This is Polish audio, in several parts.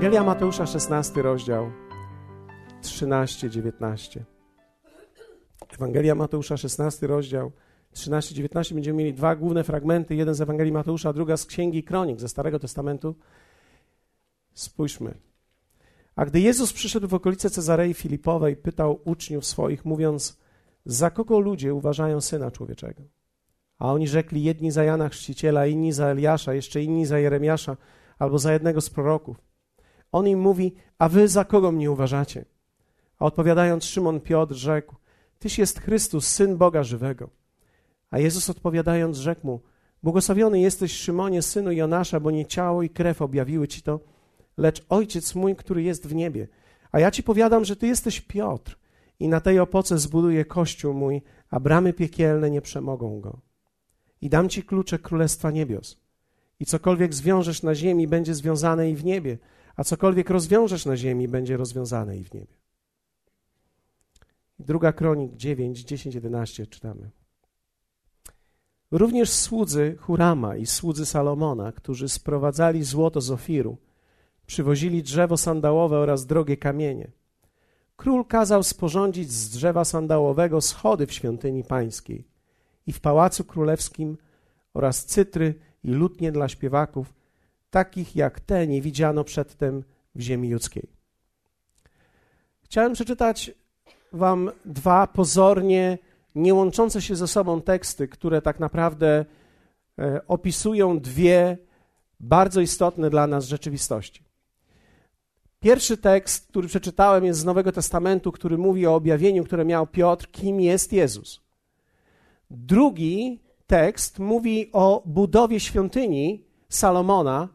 Ewangelia Mateusza, 16 rozdział, 13-19. Ewangelia Mateusza, 16 rozdział, 13-19. Będziemy mieli dwa główne fragmenty, jeden z Ewangelii Mateusza, druga z Księgi Kronik ze Starego Testamentu. Spójrzmy. A gdy Jezus przyszedł w okolice Cezarei Filipowej, pytał uczniów swoich, mówiąc, za kogo ludzie uważają Syna Człowieczego? A oni rzekli, jedni za Jana Chrzciciela, inni za Eliasza, jeszcze inni za Jeremiasza, albo za jednego z proroków. On im mówi, a wy za kogo mnie uważacie? A odpowiadając Szymon Piotr rzekł, Tyś jest Chrystus, Syn Boga żywego. A Jezus odpowiadając rzekł mu, Błogosławiony jesteś Szymonie, synu Jonasza, bo nie ciało i krew objawiły ci to, lecz Ojciec mój, który jest w niebie. A ja ci powiadam, że ty jesteś Piotr i na tej opoce zbuduję kościół mój, a bramy piekielne nie przemogą go. I dam ci klucze Królestwa Niebios. I cokolwiek zwiążesz na ziemi, będzie związane i w niebie, a cokolwiek rozwiążesz na ziemi, będzie rozwiązane i w niebie. Druga Kronik 9, 10, 11 czytamy. Również słudzy Hurama i słudzy Salomona, którzy sprowadzali złoto z Ofiru, przywozili drzewo sandałowe oraz drogie kamienie. Król kazał sporządzić z drzewa sandałowego schody w świątyni pańskiej i w pałacu królewskim oraz cytry i lutnie dla śpiewaków, takich jak te nie widziano przedtem w ziemi judzkiej. Chciałem przeczytać Wam dwa pozornie nie łączące się ze sobą teksty, które tak naprawdę e, opisują dwie bardzo istotne dla nas rzeczywistości. Pierwszy tekst, który przeczytałem, jest z Nowego Testamentu, który mówi o objawieniu, które miał Piotr, kim jest Jezus. Drugi tekst mówi o budowie świątyni Salomona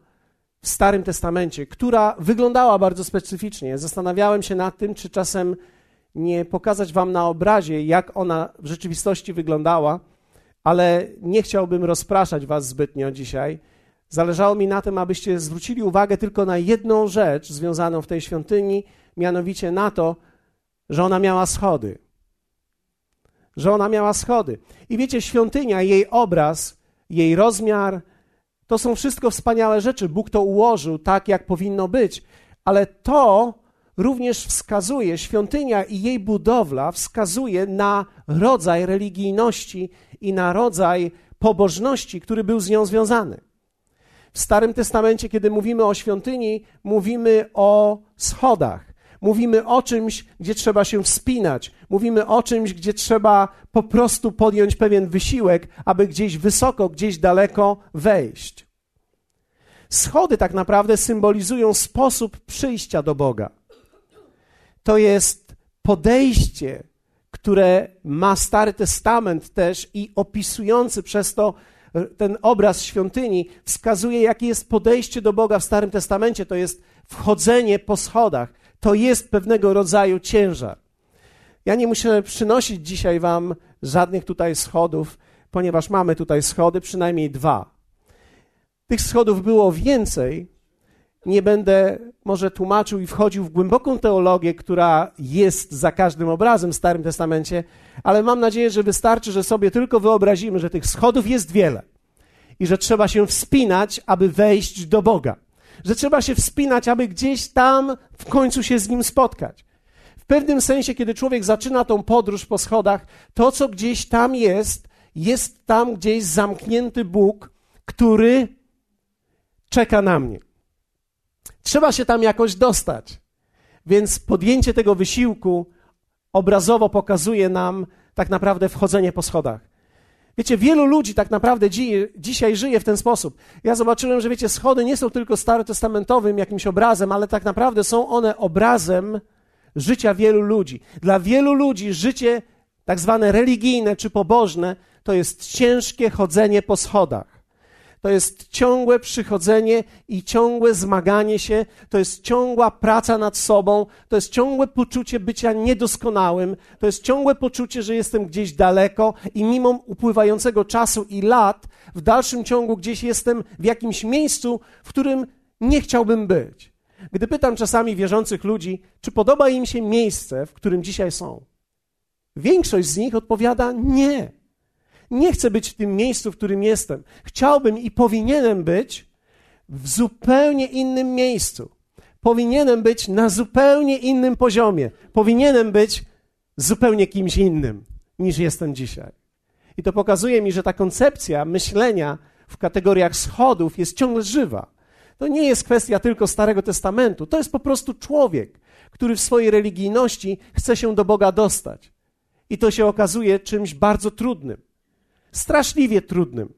w Starym Testamencie, która wyglądała bardzo specyficznie. Zastanawiałem się nad tym, czy czasem nie pokazać Wam na obrazie, jak ona w rzeczywistości wyglądała, ale nie chciałbym rozpraszać Was zbytnio dzisiaj. Zależało mi na tym, abyście zwrócili uwagę tylko na jedną rzecz związaną w tej świątyni, mianowicie na to, że ona miała schody. Że ona miała schody. I wiecie, świątynia, jej obraz, jej rozmiar, to są wszystko wspaniałe rzeczy. Bóg to ułożył tak, jak powinno być, ale to również wskazuje, świątynia i jej budowla wskazuje na rodzaj religijności i na rodzaj pobożności, który był z nią związany. W Starym Testamencie, kiedy mówimy o świątyni, mówimy o schodach. Mówimy o czymś, gdzie trzeba się wspinać. Mówimy o czymś, gdzie trzeba po prostu podjąć pewien wysiłek, aby gdzieś wysoko, gdzieś daleko wejść. Schody tak naprawdę symbolizują sposób przyjścia do Boga. To jest podejście, które ma Stary Testament też i opisujący przez to ten obraz świątyni wskazuje, jakie jest podejście do Boga w Starym Testamencie. To jest wchodzenie po schodach. To jest pewnego rodzaju ciężar. Ja nie muszę przynosić dzisiaj Wam żadnych tutaj schodów, ponieważ mamy tutaj schody, przynajmniej dwa. Tych schodów było więcej. Nie będę może tłumaczył i wchodził w głęboką teologię, która jest za każdym obrazem w Starym Testamencie, ale mam nadzieję, że wystarczy, że sobie tylko wyobrazimy, że tych schodów jest wiele i że trzeba się wspinać, aby wejść do Boga. Że trzeba się wspinać, aby gdzieś tam w końcu się z Nim spotkać. W pewnym sensie, kiedy człowiek zaczyna tą podróż po schodach, to, co gdzieś tam jest, jest tam gdzieś zamknięty Bóg, który czeka na mnie. Trzeba się tam jakoś dostać. Więc podjęcie tego wysiłku obrazowo pokazuje nam tak naprawdę wchodzenie po schodach. Wiecie, wielu ludzi tak naprawdę dzi dzisiaj żyje w ten sposób. Ja zobaczyłem, że wiecie, schody nie są tylko starotestamentowym jakimś obrazem, ale tak naprawdę są one obrazem życia wielu ludzi. Dla wielu ludzi życie tak zwane religijne czy pobożne to jest ciężkie chodzenie po schodach. To jest ciągłe przychodzenie i ciągłe zmaganie się, to jest ciągła praca nad sobą, to jest ciągłe poczucie bycia niedoskonałym, to jest ciągłe poczucie, że jestem gdzieś daleko i mimo upływającego czasu i lat, w dalszym ciągu gdzieś jestem w jakimś miejscu, w którym nie chciałbym być. Gdy pytam czasami wierzących ludzi, czy podoba im się miejsce, w którym dzisiaj są, większość z nich odpowiada nie. Nie chcę być w tym miejscu, w którym jestem. Chciałbym i powinienem być w zupełnie innym miejscu, powinienem być na zupełnie innym poziomie. Powinienem być zupełnie kimś innym niż jestem dzisiaj. I to pokazuje mi, że ta koncepcja myślenia w kategoriach schodów jest ciągle żywa. To nie jest kwestia tylko Starego Testamentu, to jest po prostu człowiek, który w swojej religijności chce się do Boga dostać. I to się okazuje czymś bardzo trudnym, straszliwie trudnym.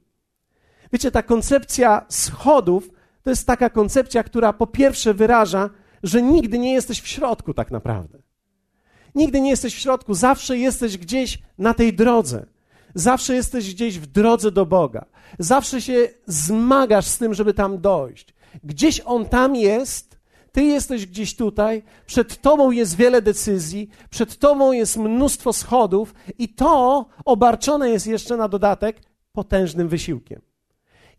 Wiecie, ta koncepcja schodów to jest taka koncepcja, która po pierwsze wyraża, że nigdy nie jesteś w środku tak naprawdę. Nigdy nie jesteś w środku, zawsze jesteś gdzieś na tej drodze. Zawsze jesteś gdzieś w drodze do Boga. Zawsze się zmagasz z tym, żeby tam dojść. Gdzieś On tam jest, Ty jesteś gdzieś tutaj, przed Tobą jest wiele decyzji, przed Tobą jest mnóstwo schodów i to obarczone jest jeszcze na dodatek potężnym wysiłkiem.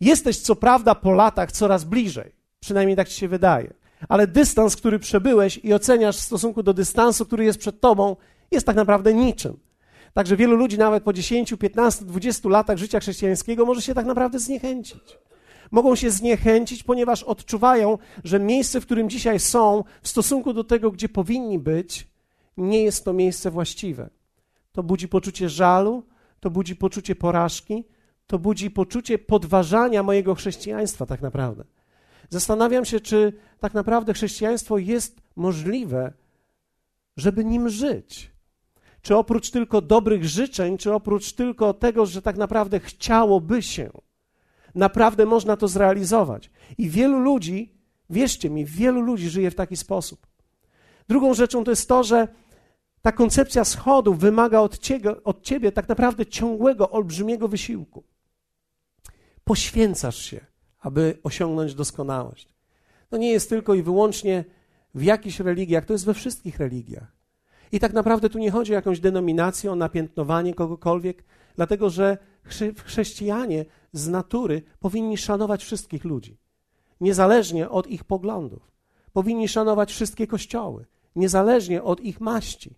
Jesteś co prawda po latach coraz bliżej, przynajmniej tak Ci się wydaje, ale dystans, który przebyłeś i oceniasz w stosunku do dystansu, który jest przed Tobą, jest tak naprawdę niczym. Także wielu ludzi nawet po 10, 15, 20 latach życia chrześcijańskiego może się tak naprawdę zniechęcić. Mogą się zniechęcić, ponieważ odczuwają, że miejsce, w którym dzisiaj są, w stosunku do tego, gdzie powinni być, nie jest to miejsce właściwe. To budzi poczucie żalu, to budzi poczucie porażki, to budzi poczucie podważania mojego chrześcijaństwa, tak naprawdę. Zastanawiam się, czy tak naprawdę chrześcijaństwo jest możliwe, żeby nim żyć. Czy oprócz tylko dobrych życzeń, czy oprócz tylko tego, że tak naprawdę chciałoby się, naprawdę można to zrealizować. I wielu ludzi, wierzcie mi, wielu ludzi żyje w taki sposób. Drugą rzeczą to jest to, że ta koncepcja schodów wymaga od ciebie, od ciebie tak naprawdę ciągłego, olbrzymiego wysiłku. Poświęcasz się, aby osiągnąć doskonałość. To nie jest tylko i wyłącznie w jakichś religiach, to jest we wszystkich religiach. I tak naprawdę tu nie chodzi o jakąś denominację, o napiętnowanie kogokolwiek, dlatego że chrześcijanie z natury powinni szanować wszystkich ludzi, niezależnie od ich poglądów. Powinni szanować wszystkie kościoły, niezależnie od ich maści.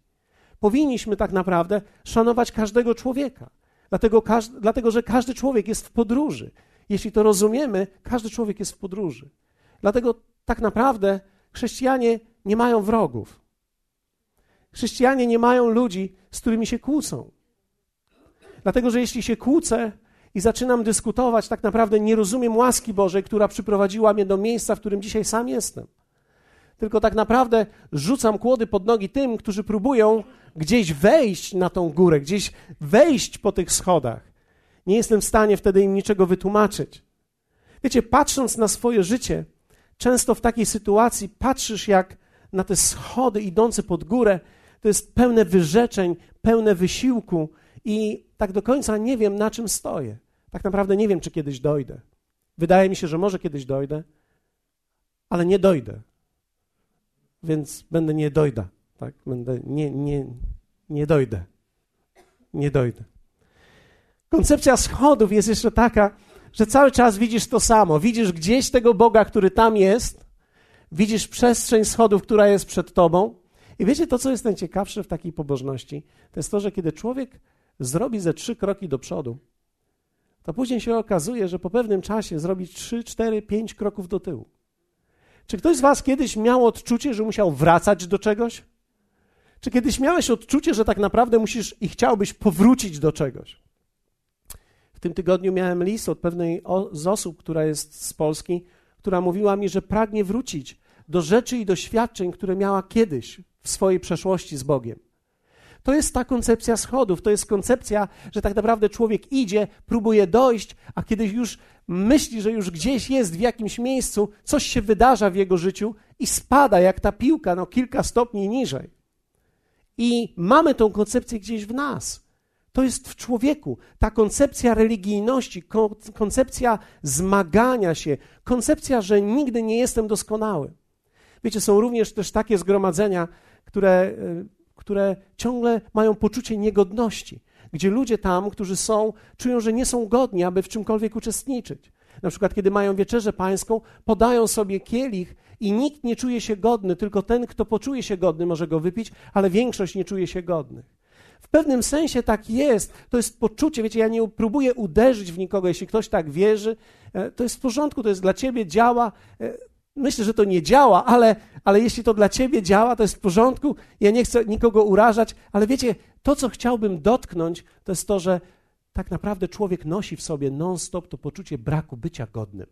Powinniśmy tak naprawdę szanować każdego człowieka, dlatego, dlatego że każdy człowiek jest w podróży. Jeśli to rozumiemy, każdy człowiek jest w podróży. Dlatego tak naprawdę chrześcijanie nie mają wrogów. Chrześcijanie nie mają ludzi, z którymi się kłócą. Dlatego, że jeśli się kłócę i zaczynam dyskutować, tak naprawdę nie rozumiem łaski Bożej, która przyprowadziła mnie do miejsca, w którym dzisiaj sam jestem. Tylko tak naprawdę rzucam kłody pod nogi tym, którzy próbują gdzieś wejść na tą górę, gdzieś wejść po tych schodach. Nie jestem w stanie wtedy im niczego wytłumaczyć. Wiecie, patrząc na swoje życie, często w takiej sytuacji patrzysz jak na te schody idące pod górę to jest pełne wyrzeczeń, pełne wysiłku i tak do końca nie wiem, na czym stoję. Tak naprawdę nie wiem, czy kiedyś dojdę. Wydaje mi się, że może kiedyś dojdę, ale nie dojdę. Więc będę nie dojda. Tak? Będę nie, nie, nie dojdę. Nie dojdę. Koncepcja schodów jest jeszcze taka, że cały czas widzisz to samo. Widzisz gdzieś tego Boga, który tam jest, widzisz przestrzeń schodów, która jest przed tobą, i wiecie, to co jest najciekawsze w takiej pobożności, to jest to, że kiedy człowiek zrobi ze trzy kroki do przodu, to później się okazuje, że po pewnym czasie zrobi trzy, cztery, pięć kroków do tyłu. Czy ktoś z Was kiedyś miał odczucie, że musiał wracać do czegoś? Czy kiedyś miałeś odczucie, że tak naprawdę musisz i chciałbyś powrócić do czegoś? W tym tygodniu miałem list od pewnej z osób, która jest z Polski, która mówiła mi, że pragnie wrócić do rzeczy i doświadczeń, które miała kiedyś, w swojej przeszłości z Bogiem. To jest ta koncepcja schodów, to jest koncepcja, że tak naprawdę człowiek idzie, próbuje dojść, a kiedy już myśli, że już gdzieś jest w jakimś miejscu, coś się wydarza w jego życiu i spada jak ta piłka, no kilka stopni niżej. I mamy tą koncepcję gdzieś w nas. To jest w człowieku. Ta koncepcja religijności, koncepcja zmagania się, koncepcja, że nigdy nie jestem doskonały. Wiecie, są również też takie zgromadzenia, które, y, które ciągle mają poczucie niegodności, gdzie ludzie tam, którzy są, czują, że nie są godni, aby w czymkolwiek uczestniczyć. Na przykład, kiedy mają wieczerzę pańską, podają sobie kielich i nikt nie czuje się godny, tylko ten, kto poczuje się godny, może go wypić, ale większość nie czuje się godnych. W pewnym sensie tak jest. To jest poczucie, wiecie, ja nie próbuję uderzyć w nikogo, jeśli ktoś tak wierzy, e, to jest w porządku, to jest dla ciebie, działa. Myślę, że to nie działa, ale, ale jeśli to dla ciebie działa, to jest w porządku. Ja nie chcę nikogo urażać, ale wiecie, to, co chciałbym dotknąć, to jest to, że tak naprawdę człowiek nosi w sobie non-stop to poczucie braku bycia godnym,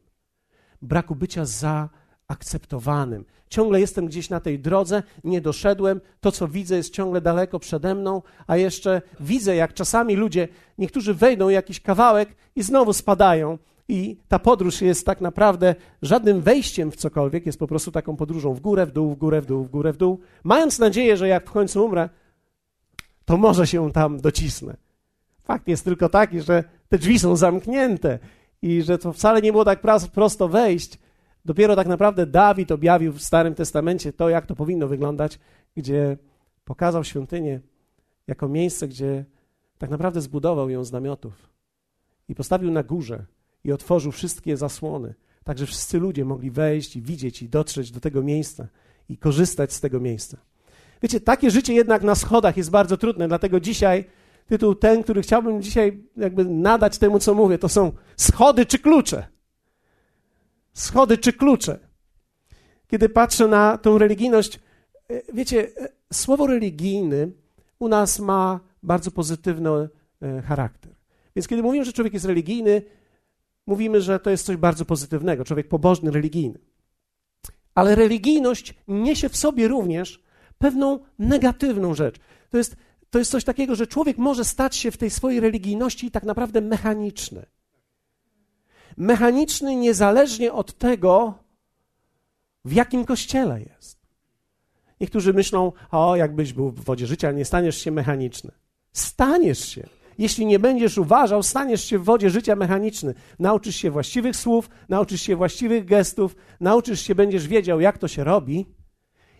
braku bycia zaakceptowanym. Ciągle jestem gdzieś na tej drodze, nie doszedłem, to co widzę jest ciągle daleko przede mną, a jeszcze widzę, jak czasami ludzie, niektórzy wejdą jakiś kawałek i znowu spadają. I ta podróż jest tak naprawdę żadnym wejściem w cokolwiek, jest po prostu taką podróżą w górę, w dół, w górę, w dół, w górę, w dół, mając nadzieję, że jak w końcu umrę, to może się tam docisnę. Fakt jest tylko taki, że te drzwi są zamknięte i że to wcale nie było tak prosto wejść. Dopiero tak naprawdę Dawid objawił w Starym Testamencie to, jak to powinno wyglądać, gdzie pokazał świątynię jako miejsce, gdzie tak naprawdę zbudował ją z namiotów i postawił na górze i otworzył wszystkie zasłony, tak że wszyscy ludzie mogli wejść i widzieć i dotrzeć do tego miejsca i korzystać z tego miejsca. Wiecie, takie życie jednak na schodach jest bardzo trudne, dlatego dzisiaj tytuł ten, który chciałbym dzisiaj jakby nadać temu, co mówię, to są schody czy klucze. Schody czy klucze. Kiedy patrzę na tą religijność, e, wiecie, e, słowo religijny u nas ma bardzo pozytywny e, charakter. Więc kiedy mówimy, że człowiek jest religijny, mówimy, że to jest coś bardzo pozytywnego, człowiek pobożny, religijny. Ale religijność niesie w sobie również pewną negatywną rzecz. To jest to jest coś takiego, że człowiek może stać się w tej swojej religijności tak naprawdę mechaniczny. Mechaniczny niezależnie od tego, w jakim kościele jest. Niektórzy myślą, o, jakbyś był w wodzie życia, nie staniesz się mechaniczny. Staniesz się. Jeśli nie będziesz uważał, staniesz się w wodzie życia mechaniczny. Nauczysz się właściwych słów, nauczysz się właściwych gestów, nauczysz się, będziesz wiedział, jak to się robi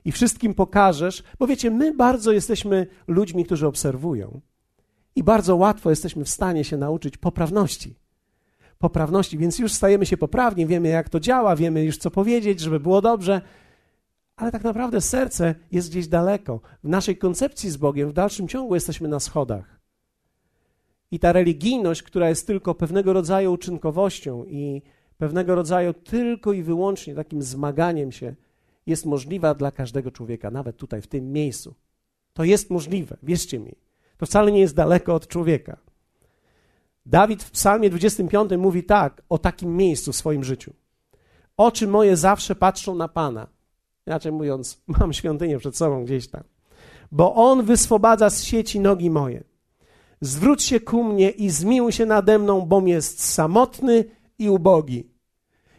i wszystkim pokażesz, bo wiecie, my bardzo jesteśmy ludźmi, którzy obserwują i bardzo łatwo jesteśmy w stanie się nauczyć poprawności. Poprawności, więc już stajemy się poprawni, wiemy jak to działa, wiemy już co powiedzieć, żeby było dobrze, ale tak naprawdę serce jest gdzieś daleko. W naszej koncepcji z Bogiem w dalszym ciągu jesteśmy na schodach. I ta religijność, która jest tylko pewnego rodzaju uczynkowością i pewnego rodzaju tylko i wyłącznie takim zmaganiem się jest możliwa dla każdego człowieka, nawet tutaj, w tym miejscu. To jest możliwe, wierzcie mi. To wcale nie jest daleko od człowieka. Dawid w Psalmie 25 mówi tak o takim miejscu w swoim życiu. Oczy moje zawsze patrzą na Pana. Inaczej mówiąc, mam świątynię przed sobą gdzieś tam. Bo On wyswobadza z sieci nogi moje. Zwróć się ku mnie i zmiłuj się nade mną, bom jest samotny i ubogi.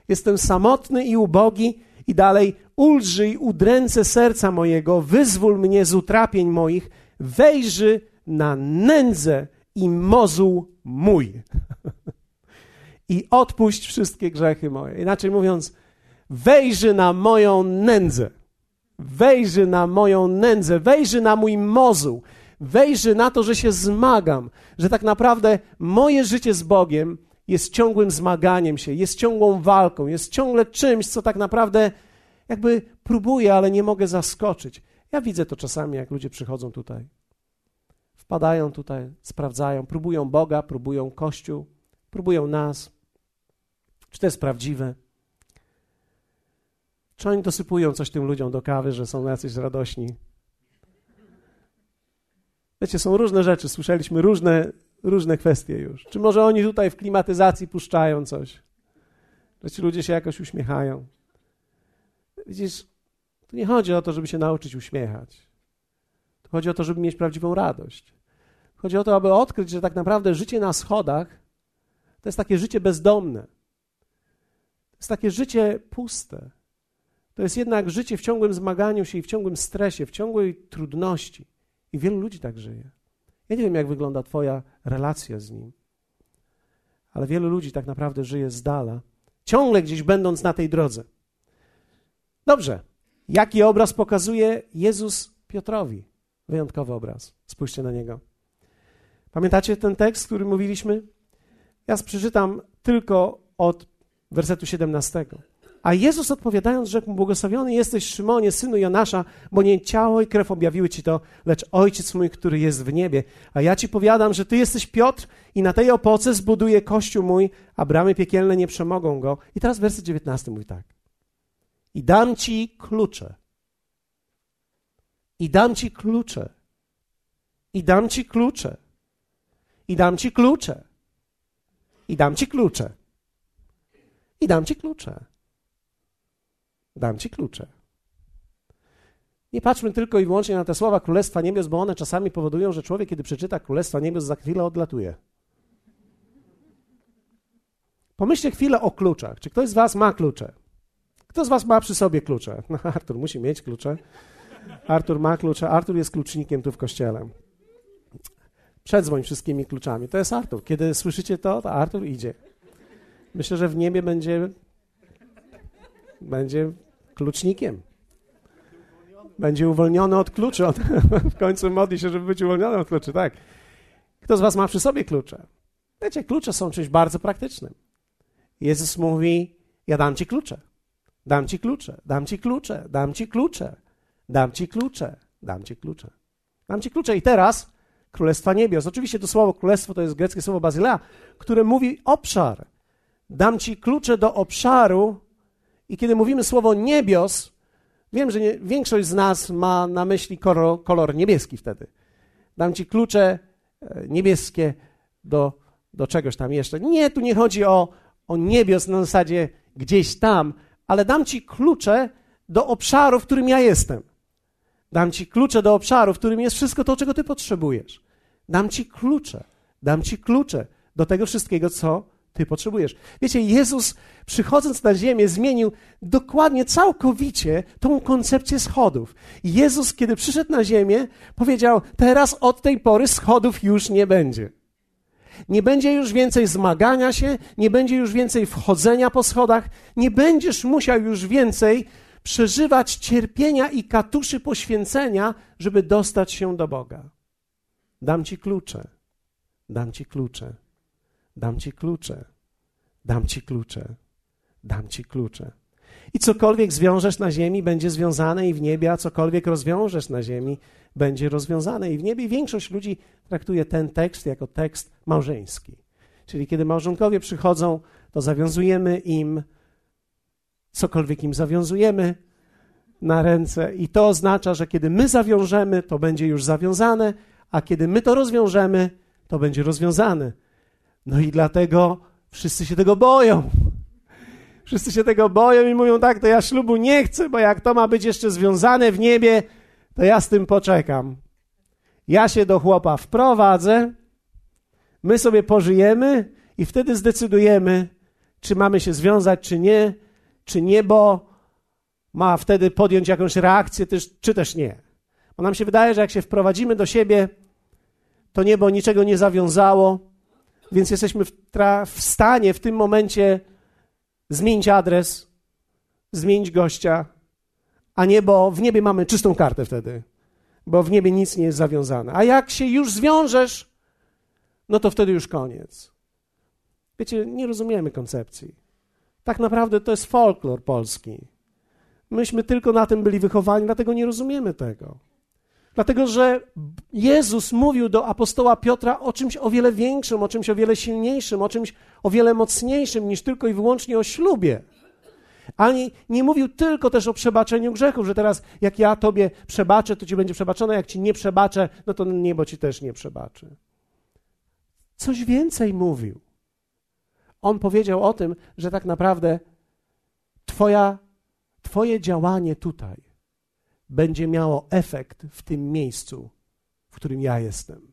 Jestem samotny i ubogi i dalej ulżyj udręce serca mojego, wyzwól mnie z utrapień moich, wejrzy na nędzę i mozuł mój. I odpuść wszystkie grzechy moje. Inaczej mówiąc, wejrzy na moją nędzę. Wejrzy na moją nędzę, wejrzy na mój mozuł, wejrzy na to, że się zmagam, że tak naprawdę moje życie z Bogiem jest ciągłym zmaganiem się, jest ciągłą walką, jest ciągle czymś, co tak naprawdę jakby próbuję, ale nie mogę zaskoczyć. Ja widzę to czasami, jak ludzie przychodzą tutaj. Wpadają tutaj, sprawdzają, próbują Boga, próbują Kościół, próbują nas. Czy to jest prawdziwe? Czy oni dosypują coś tym ludziom do kawy, że są jacyś radośni? Wiecie, są różne rzeczy, słyszeliśmy różne, różne kwestie już. Czy może oni tutaj w klimatyzacji puszczają coś? Że ci ludzie się jakoś uśmiechają? Widzisz, tu nie chodzi o to, żeby się nauczyć uśmiechać. Tu chodzi o to, żeby mieć prawdziwą radość. Chodzi o to, aby odkryć, że tak naprawdę życie na schodach to jest takie życie bezdomne. To jest takie życie puste. To jest jednak życie w ciągłym zmaganiu się i w ciągłym stresie, w ciągłej trudności. I wielu ludzi tak żyje. Ja nie wiem, jak wygląda Twoja relacja z Nim, ale wielu ludzi tak naprawdę żyje z dala, ciągle gdzieś będąc na tej drodze. Dobrze. Jaki obraz pokazuje Jezus Piotrowi? Wyjątkowy obraz. Spójrzcie na niego. Pamiętacie ten tekst, który mówiliśmy? Ja przeczytam tylko od wersetu 17. A Jezus odpowiadając rzekł mu, błogosławiony jesteś Szymonie, synu Jonasza, bo nie ciało i krew objawiły ci to, lecz Ojciec mój, który jest w niebie. A ja ci powiadam, że ty jesteś Piotr i na tej opoce zbuduję kościół mój, a bramy piekielne nie przemogą go. I teraz werset 19 mówi tak. I dam ci klucze. I dam ci klucze. I dam ci klucze. I dam ci klucze. I dam ci klucze. I dam ci klucze. Dam ci klucze. Nie patrzmy tylko i wyłącznie na te słowa Królestwa Niebios, bo one czasami powodują, że człowiek, kiedy przeczyta Królestwa Niebios, za chwilę odlatuje. Pomyślcie chwilę o kluczach. Czy ktoś z Was ma klucze? Kto z Was ma przy sobie klucze? No, Artur musi mieć klucze. Artur ma klucze. Artur jest klucznikiem tu w kościele. Przedzwoń wszystkimi kluczami. To jest Artur. Kiedy słyszycie to, to Artur idzie. Myślę, że w niebie będzie, będzie klucznikiem. Będzie uwolniony od kluczy. On w końcu modli się, żeby być uwolniony od kluczy, tak. Kto z was ma przy sobie klucze? Wiecie, klucze są czymś bardzo praktycznym. Jezus mówi, ja dam ci klucze. Dam ci klucze, dam ci klucze, dam ci klucze, dam ci klucze, dam ci klucze. Dam ci klucze. I teraz Królestwa Niebios. Oczywiście to słowo królestwo to jest greckie słowo bazylea, które mówi obszar. Dam ci klucze do obszaru i kiedy mówimy słowo niebios, wiem, że nie, większość z nas ma na myśli kolor, kolor niebieski wtedy. Dam ci klucze e, niebieskie do, do czegoś tam jeszcze. Nie, tu nie chodzi o, o niebios na zasadzie gdzieś tam, ale dam ci klucze do obszaru, w którym ja jestem. Dam ci klucze do obszaru, w którym jest wszystko to, czego ty potrzebujesz. Dam ci klucze, dam ci klucze do tego wszystkiego, co ty potrzebujesz. Wiecie, Jezus przychodząc na ziemię zmienił dokładnie, całkowicie tą koncepcję schodów. Jezus, kiedy przyszedł na ziemię, powiedział: Teraz od tej pory schodów już nie będzie. Nie będzie już więcej zmagania się, nie będzie już więcej wchodzenia po schodach, nie będziesz musiał już więcej przeżywać cierpienia i katuszy poświęcenia, żeby dostać się do Boga. Dam ci klucze, dam ci klucze, dam ci klucze, dam ci klucze, dam ci klucze. I cokolwiek zwiążesz na ziemi, będzie związane i w niebie, a cokolwiek rozwiążesz na ziemi, będzie rozwiązane i w niebie. Większość ludzi traktuje ten tekst jako tekst małżeński. Czyli kiedy małżonkowie przychodzą, to zawiązujemy im cokolwiek im zawiązujemy na ręce, i to oznacza, że kiedy my zawiążemy, to będzie już zawiązane, a kiedy my to rozwiążemy, to będzie rozwiązane. No i dlatego wszyscy się tego boją. Wszyscy się tego boją i mówią tak, to ja ślubu nie chcę, bo jak to ma być jeszcze związane w niebie, to ja z tym poczekam. Ja się do chłopa wprowadzę, my sobie pożyjemy i wtedy zdecydujemy, czy mamy się związać, czy nie, czy niebo ma wtedy podjąć jakąś reakcję, czy też nie. Bo nam się wydaje, że jak się wprowadzimy do siebie, to niebo niczego nie zawiązało, więc jesteśmy w, w stanie w tym momencie zmienić adres, zmienić gościa, a niebo, w niebie mamy czystą kartę wtedy, bo w niebie nic nie jest zawiązane. A jak się już zwiążesz, no to wtedy już koniec. Wiecie, nie rozumiemy koncepcji. Tak naprawdę to jest folklor polski. Myśmy tylko na tym byli wychowani, dlatego nie rozumiemy tego. Dlatego, że Jezus mówił do apostoła Piotra o czymś o wiele większym, o czymś o wiele silniejszym, o czymś o wiele mocniejszym niż tylko i wyłącznie o ślubie. Ani nie mówił tylko też o przebaczeniu grzechów, że teraz jak ja tobie przebaczę, to ci będzie przebaczone, jak ci nie przebaczę, no to niebo ci też nie przebaczy. Coś więcej mówił. On powiedział o tym, że tak naprawdę twoja, twoje działanie tutaj będzie miało efekt w tym miejscu, w którym ja jestem.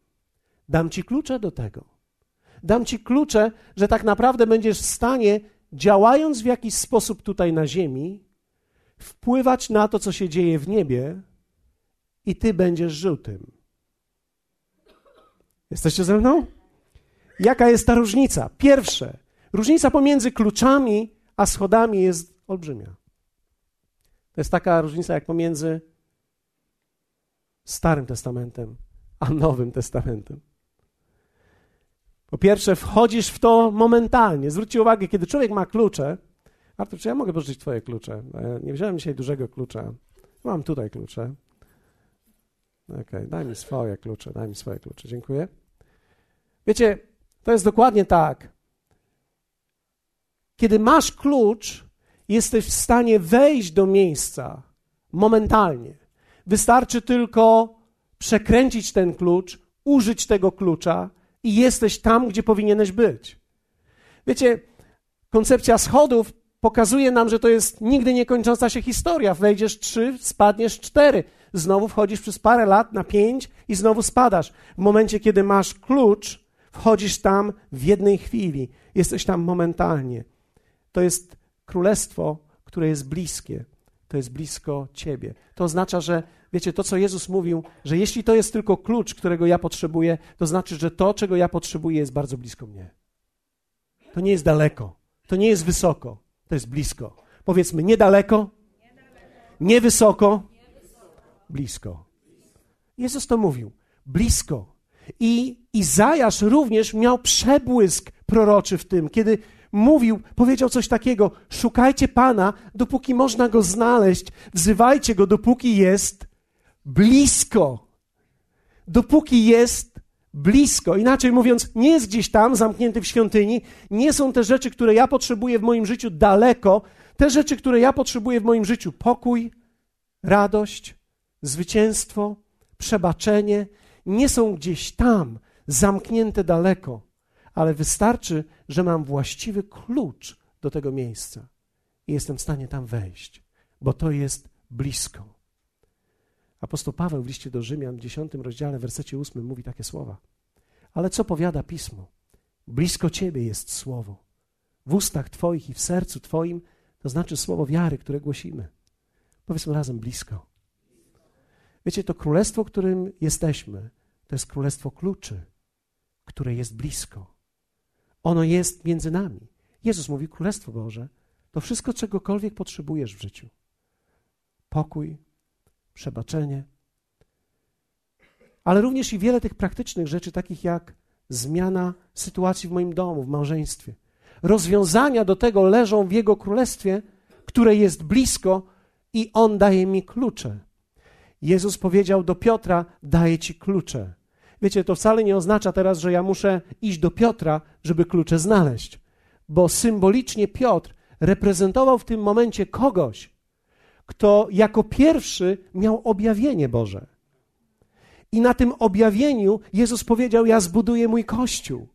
Dam ci klucze do tego. Dam ci klucze, że tak naprawdę będziesz w stanie, działając w jakiś sposób tutaj na ziemi, wpływać na to, co się dzieje w niebie, i ty będziesz żył tym. Jesteście ze mną? Jaka jest ta różnica? Pierwsze, różnica pomiędzy kluczami a schodami jest olbrzymia. To jest taka różnica jak pomiędzy Starym Testamentem a Nowym Testamentem. Po pierwsze, wchodzisz w to momentalnie. Zwróćcie uwagę, kiedy człowiek ma klucze. Artur, czy ja mogę pożyczyć Twoje klucze? Nie wziąłem dzisiaj dużego klucza. Mam tutaj klucze. Okej, okay, daj mi swoje klucze, daj mi swoje klucze. Dziękuję. Wiecie, to jest dokładnie tak. Kiedy masz klucz jesteś w stanie wejść do miejsca momentalnie. Wystarczy tylko przekręcić ten klucz, użyć tego klucza i jesteś tam, gdzie powinieneś być. Wiecie, koncepcja schodów pokazuje nam, że to jest nigdy niekończąca się historia. Wejdziesz trzy, spadniesz cztery. Znowu wchodzisz przez parę lat na pięć i znowu spadasz. W momencie, kiedy masz klucz, wchodzisz tam w jednej chwili. Jesteś tam momentalnie. To jest królestwo, które jest bliskie. To jest blisko ciebie. To oznacza, że wiecie, to co Jezus mówił, że jeśli to jest tylko klucz, którego ja potrzebuję, to znaczy, że to, czego ja potrzebuję, jest bardzo blisko mnie. To nie jest daleko, to nie jest wysoko, to jest blisko. Powiedzmy, niedaleko, nie wysoko, blisko. Jezus to mówił, blisko. I Izajasz również miał przebłysk proroczy w tym, kiedy mówił, powiedział coś takiego: Szukajcie Pana, dopóki można go znaleźć, wzywajcie go, dopóki jest blisko. Dopóki jest blisko. Inaczej mówiąc, nie jest gdzieś tam zamknięty w świątyni, nie są te rzeczy, które ja potrzebuję w moim życiu daleko. Te rzeczy, które ja potrzebuję w moim życiu pokój, radość, zwycięstwo, przebaczenie nie są gdzieś tam, zamknięte daleko, ale wystarczy, że mam właściwy klucz do tego miejsca i jestem w stanie tam wejść, bo to jest blisko. Apostoł Paweł w liście do Rzymian w 10 rozdziale, w wersecie 8 mówi takie słowa. Ale co powiada Pismo? Blisko Ciebie jest słowo. W ustach Twoich i w sercu Twoim, to znaczy słowo wiary, które głosimy. Powiedzmy razem blisko. Wiecie, to królestwo, którym jesteśmy, to jest królestwo kluczy, które jest blisko. Ono jest między nami. Jezus mówi: Królestwo Boże to wszystko, czegokolwiek potrzebujesz w życiu. Pokój, przebaczenie, ale również i wiele tych praktycznych rzeczy, takich jak zmiana sytuacji w moim domu, w małżeństwie. Rozwiązania do tego leżą w Jego królestwie, które jest blisko i On daje mi klucze. Jezus powiedział do Piotra: Daję ci klucze. Wiecie, to wcale nie oznacza teraz, że ja muszę iść do Piotra, żeby klucze znaleźć, bo symbolicznie Piotr reprezentował w tym momencie kogoś, kto jako pierwszy miał objawienie Boże. I na tym objawieniu Jezus powiedział: Ja zbuduję mój kościół.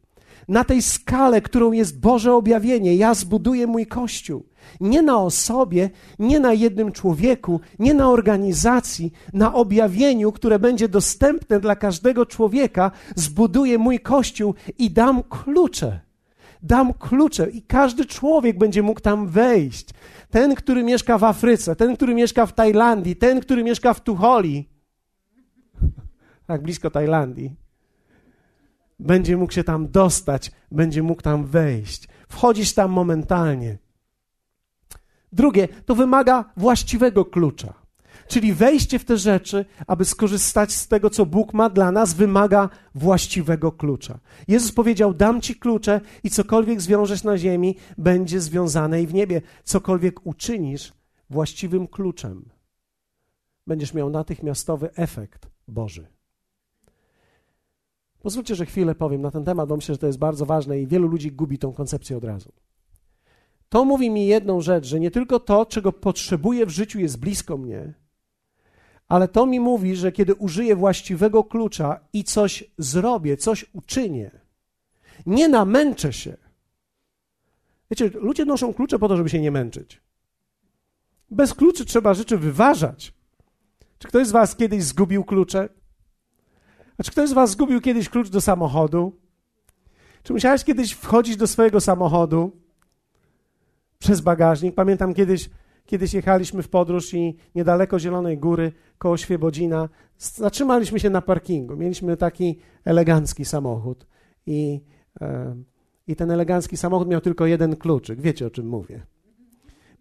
Na tej skale, którą jest Boże objawienie, ja zbuduję mój kościół. Nie na osobie, nie na jednym człowieku, nie na organizacji, na objawieniu, które będzie dostępne dla każdego człowieka, zbuduję mój kościół i dam klucze. Dam klucze i każdy człowiek będzie mógł tam wejść. Ten, który mieszka w Afryce, ten, który mieszka w Tajlandii, ten, który mieszka w Tucholi, tak blisko Tajlandii, będzie mógł się tam dostać, będzie mógł tam wejść. Wchodzisz tam momentalnie. Drugie, to wymaga właściwego klucza. Czyli wejście w te rzeczy, aby skorzystać z tego, co Bóg ma dla nas, wymaga właściwego klucza. Jezus powiedział: Dam ci klucze i cokolwiek zwiążesz na ziemi, będzie związane i w niebie. Cokolwiek uczynisz właściwym kluczem, będziesz miał natychmiastowy efekt Boży. Pozwólcie, że chwilę powiem na ten temat, bo myślę, że to jest bardzo ważne i wielu ludzi gubi tą koncepcję od razu. To mówi mi jedną rzecz, że nie tylko to, czego potrzebuję w życiu, jest blisko mnie, ale to mi mówi, że kiedy użyję właściwego klucza i coś zrobię, coś uczynię, nie namęczę się. Wiecie, ludzie noszą klucze po to, żeby się nie męczyć. Bez kluczy trzeba rzeczy wyważać. Czy ktoś z Was kiedyś zgubił klucze? A czy ktoś z Was zgubił kiedyś klucz do samochodu? Czy musiałeś kiedyś wchodzić do swojego samochodu przez bagażnik? Pamiętam kiedyś, kiedyś jechaliśmy w podróż i niedaleko Zielonej Góry, koło Świebodzina, zatrzymaliśmy się na parkingu. Mieliśmy taki elegancki samochód i, e, i ten elegancki samochód miał tylko jeden kluczyk. Wiecie, o czym mówię.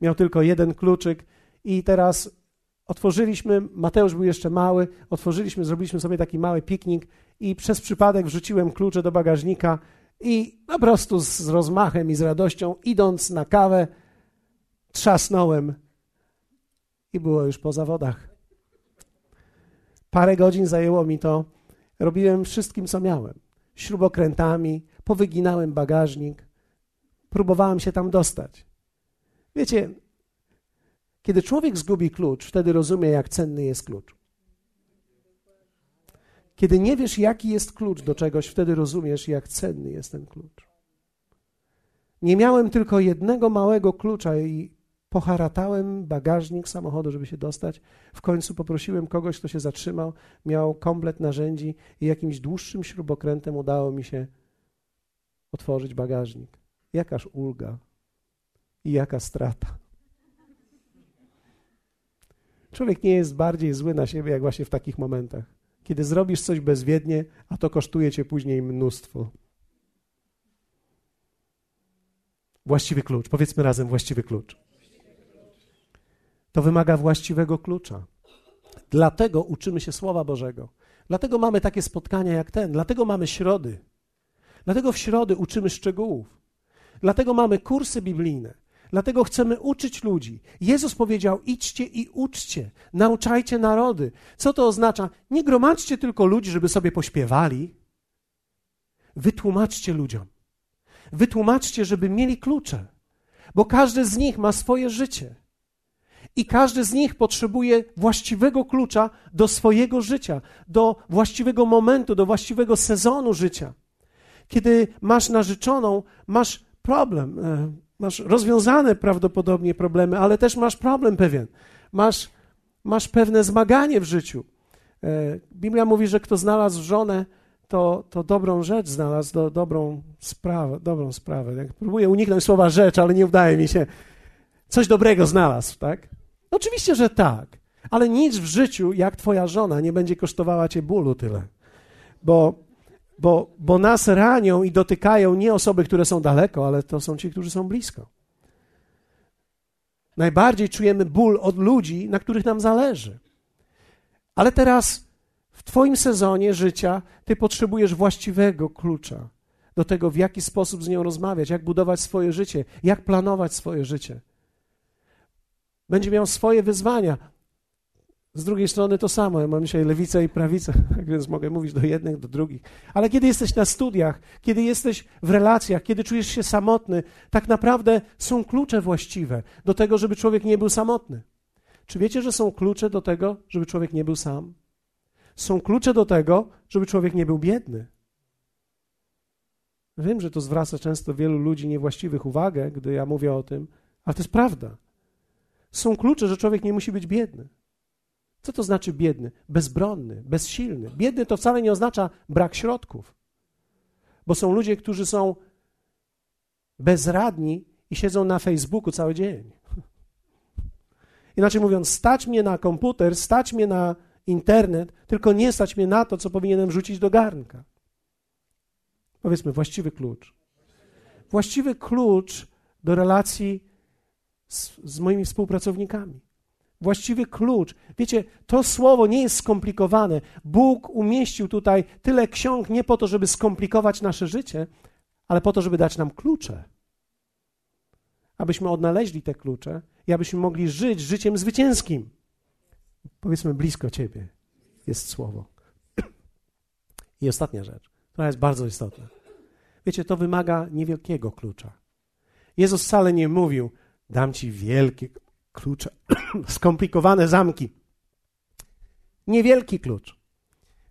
Miał tylko jeden kluczyk i teraz otworzyliśmy, Mateusz był jeszcze mały, otworzyliśmy, zrobiliśmy sobie taki mały piknik i przez przypadek wrzuciłem klucze do bagażnika i po prostu z, rozmachem i z radością, idąc na kawę, trzasnąłem i było już po zawodach. Parę godzin zajęło mi to. Robiłem wszystkim, co miałem. Śrubokrętami, powyginałem bagażnik, próbowałem się tam dostać. Wiecie, Kiedy człowiek zgubi klucz, wtedy rozumie, jak cenny jest klucz. Kiedy nie wiesz, jaki jest klucz do czegoś, wtedy rozumiesz, jak cenny jest ten klucz. Nie miałem tylko jednego małego klucza i poharatałem bagażnik samochodu, żeby się dostać. W końcu poprosiłem kogoś, kto się zatrzymał, miał komplet narzędzi i jakimś dłuższym śrubokrętem udało mi się otworzyć bagażnik. Jakaż ulga i jaka strata. Człowiek nie jest bardziej zły na siebie, jak właśnie w takich momentach. Kiedy zrobisz coś bezwiednie, a to kosztuje cię później mnóstwo. Właściwy klucz. Powiedzmy razem właściwy klucz. To wymaga właściwego klucza. Dlatego uczymy się Słowa Bożego. Dlatego mamy takie spotkania jak ten. Dlatego mamy środy. Dlatego w środy uczymy szczegółów. Dlatego mamy kursy biblijne. Dlatego chcemy uczyć ludzi. Jezus powiedział: idźcie i uczcie, nauczajcie narody. Co to oznacza? Nie gromadźcie tylko ludzi, żeby sobie pośpiewali. Wytłumaczcie ludziom. Wytłumaczcie, żeby mieli klucze, bo każdy z nich ma swoje życie. I każdy z nich potrzebuje właściwego klucza do swojego życia, do właściwego momentu, do właściwego sezonu życia. Kiedy masz narzeczoną, masz problem, e, masz rozwiązane prawdopodobnie problemy, ale też masz problem pewien. Masz, masz pewne zmaganie w życiu. E, Biblia mówi, że kto znalazł żonę, to, to dobrą rzecz znalazł, do, dobrą sprawę, dobrą sprawę. Jak próbuję uniknąć słowa rzecz, ale nie udaje mi się. Coś dobrego znalazł, tak? Oczywiście, że tak. Ale nic w życiu, jak twoja żona, nie będzie kosztowała cię bólu tyle. Bo bo, bo nas ranią i dotykają nie osoby, które są daleko, ale to są ci, którzy są blisko. Najbardziej czujemy ból od ludzi, na których nam zależy. Ale teraz w Twoim sezonie życia Ty potrzebujesz właściwego klucza do tego, w jaki sposób z nią rozmawiać, jak budować swoje życie, jak planować swoje życie. Będzie miał swoje wyzwania. Z drugiej strony to samo. Ja mam dzisiaj lewicę i prawicę, więc mogę mówić do jednych, do drugich. Ale kiedy jesteś na studiach, kiedy jesteś w relacjach, kiedy czujesz się samotny, tak naprawdę są klucze właściwe do tego, żeby człowiek nie był samotny. Czy wiecie, że są klucze do tego, żeby człowiek nie był sam? Są klucze do tego, żeby człowiek nie był biedny. Wiem, że to zwraca często wielu ludzi niewłaściwych uwagę, gdy ja mówię o tym, ale to jest prawda. Są klucze, że człowiek nie musi być biedny. Co to znaczy biedny? Bezbronny, bezsilny. Biedny to wcale nie oznacza brak środków, bo są ludzie, którzy są bezradni i siedzą na Facebooku cały dzień. Inaczej mówiąc, stać mnie na komputer, stać mnie na internet, tylko nie stać mnie na to, co powinienem rzucić do garnka. Powiedzmy, właściwy klucz. Właściwy klucz do relacji z, z moimi współpracownikami właściwy klucz. Wiecie, to słowo nie jest skomplikowane. Bóg umieścił tutaj tyle ksiąg nie po to, żeby skomplikować nasze życie, ale po to, żeby dać nam klucze. Abyśmy odnaleźli te klucze i abyśmy mogli żyć życiem zwycięskim. Powiedzmy, blisko Ciebie jest słowo. I ostatnia rzecz, która jest bardzo istotna. Wiecie, to wymaga niewielkiego klucza. Jezus wcale nie mówił, dam Ci wielkie klucze, skomplikowane zamki. Niewielki klucz.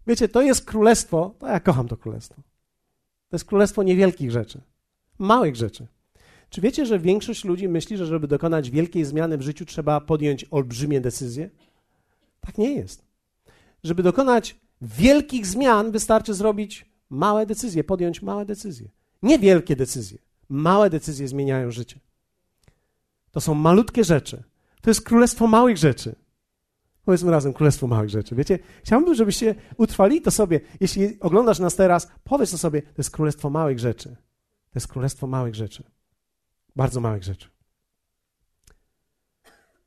Wiecie, to jest królestwo, to ja kocham to królestwo. To jest królestwo niewielkich rzeczy, małych rzeczy. Czy wiecie, że większość ludzi myśli, że żeby dokonać wielkiej zmiany w życiu trzeba podjąć olbrzymie decyzje? Tak nie jest. Żeby dokonać wielkich zmian wystarczy zrobić małe decyzje, podjąć małe decyzje. Nie wielkie decyzje. Małe decyzje zmieniają życie. To są malutkie rzeczy, to jest królestwo małych rzeczy. Powiedzmy razem, królestwo małych rzeczy. Wiecie, chciałbym, żebyście utrwali to sobie. Jeśli oglądasz nas teraz, powiedz to sobie, to jest królestwo małych rzeczy. To jest królestwo małych rzeczy. Bardzo małych rzeczy.